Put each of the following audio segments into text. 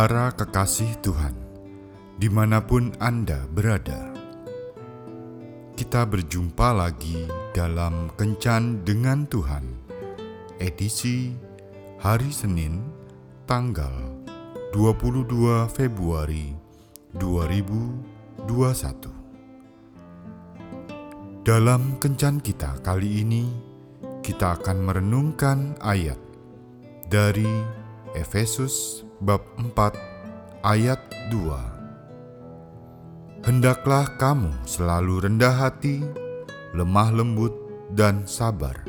Para kekasih Tuhan, di mana pun Anda berada, kita berjumpa lagi dalam Kencan dengan Tuhan, edisi hari Senin, tanggal 22 Februari 2021. Dalam Kencan kita kali ini, kita akan merenungkan ayat dari Efesus bab 4 ayat 2. Hendaklah kamu selalu rendah hati, lemah lembut, dan sabar.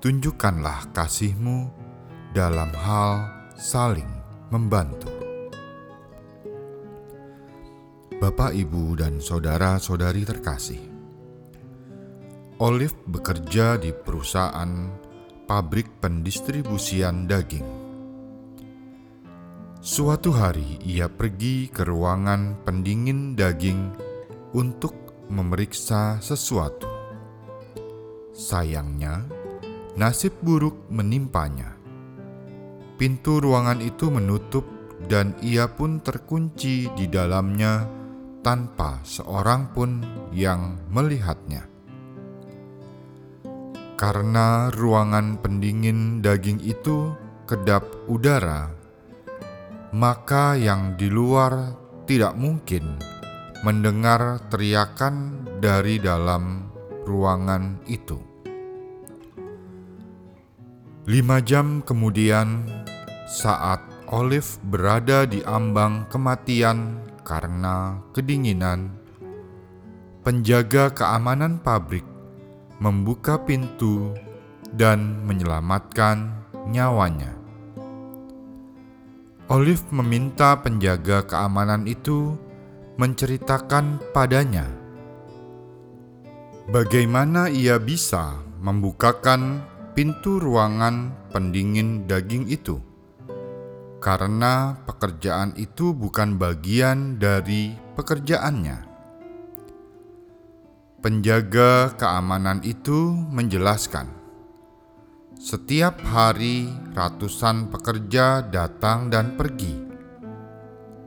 Tunjukkanlah kasihmu dalam hal saling membantu. Bapak, Ibu, dan saudara-saudari terkasih, Olive bekerja di perusahaan pabrik pendistribusian daging. Suatu hari ia pergi ke ruangan pendingin daging untuk memeriksa sesuatu. Sayangnya, nasib buruk menimpanya. Pintu ruangan itu menutup dan ia pun terkunci di dalamnya tanpa seorang pun yang melihatnya. Karena ruangan pendingin daging itu kedap udara, maka yang di luar tidak mungkin mendengar teriakan dari dalam ruangan itu. Lima jam kemudian, saat Olive berada di ambang kematian karena kedinginan, penjaga keamanan pabrik membuka pintu dan menyelamatkan nyawanya. Olive meminta penjaga keamanan itu menceritakan padanya bagaimana ia bisa membukakan pintu ruangan pendingin daging itu, karena pekerjaan itu bukan bagian dari pekerjaannya. Penjaga keamanan itu menjelaskan, setiap hari ratusan pekerja datang dan pergi.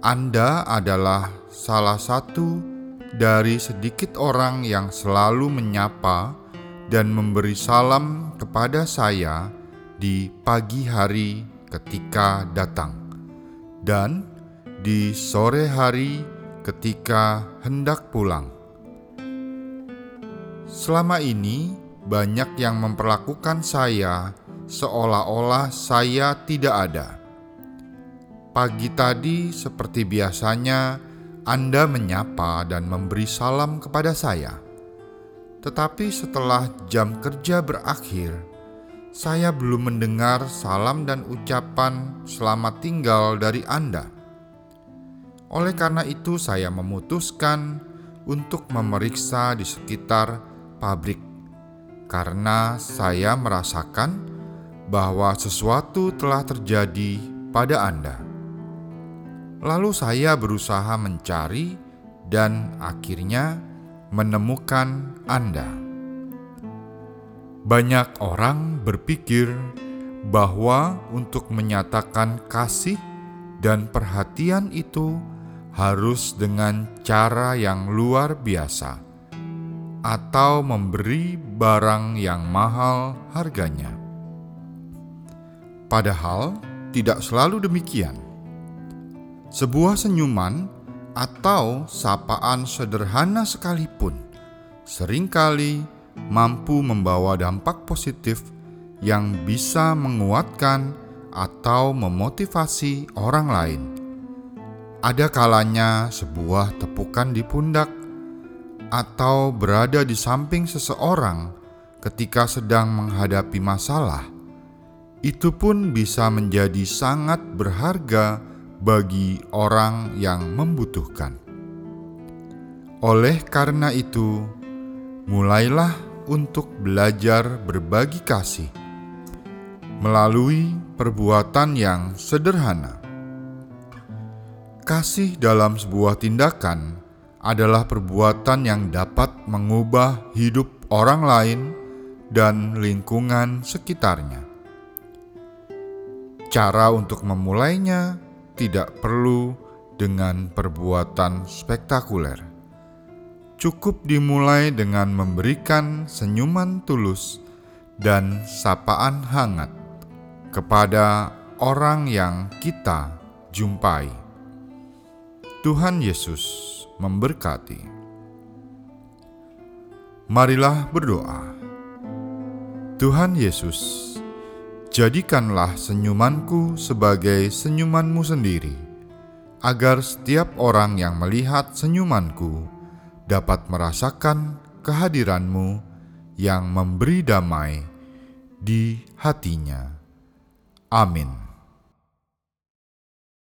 Anda adalah salah satu dari sedikit orang yang selalu menyapa dan memberi salam kepada saya di pagi hari ketika datang, dan di sore hari ketika hendak pulang. Selama ini, banyak yang memperlakukan saya seolah-olah saya tidak ada. Pagi tadi, seperti biasanya, Anda menyapa dan memberi salam kepada saya, tetapi setelah jam kerja berakhir, saya belum mendengar salam dan ucapan selamat tinggal dari Anda. Oleh karena itu, saya memutuskan untuk memeriksa di sekitar pabrik karena saya merasakan bahwa sesuatu telah terjadi pada Anda. Lalu saya berusaha mencari dan akhirnya menemukan Anda. Banyak orang berpikir bahwa untuk menyatakan kasih dan perhatian itu harus dengan cara yang luar biasa atau memberi barang yang mahal harganya. Padahal tidak selalu demikian. Sebuah senyuman atau sapaan sederhana sekalipun sering kali mampu membawa dampak positif yang bisa menguatkan atau memotivasi orang lain. Ada kalanya sebuah tepukan di pundak atau berada di samping seseorang ketika sedang menghadapi masalah, itu pun bisa menjadi sangat berharga bagi orang yang membutuhkan. Oleh karena itu, mulailah untuk belajar berbagi kasih melalui perbuatan yang sederhana. Kasih dalam sebuah tindakan adalah perbuatan yang dapat mengubah hidup orang lain dan lingkungan sekitarnya. Cara untuk memulainya tidak perlu dengan perbuatan spektakuler. Cukup dimulai dengan memberikan senyuman tulus dan sapaan hangat kepada orang yang kita jumpai. Tuhan Yesus memberkati. Marilah berdoa. Tuhan Yesus, jadikanlah senyumanku sebagai senyumanmu sendiri, agar setiap orang yang melihat senyumanku dapat merasakan kehadiranmu yang memberi damai di hatinya. Amin.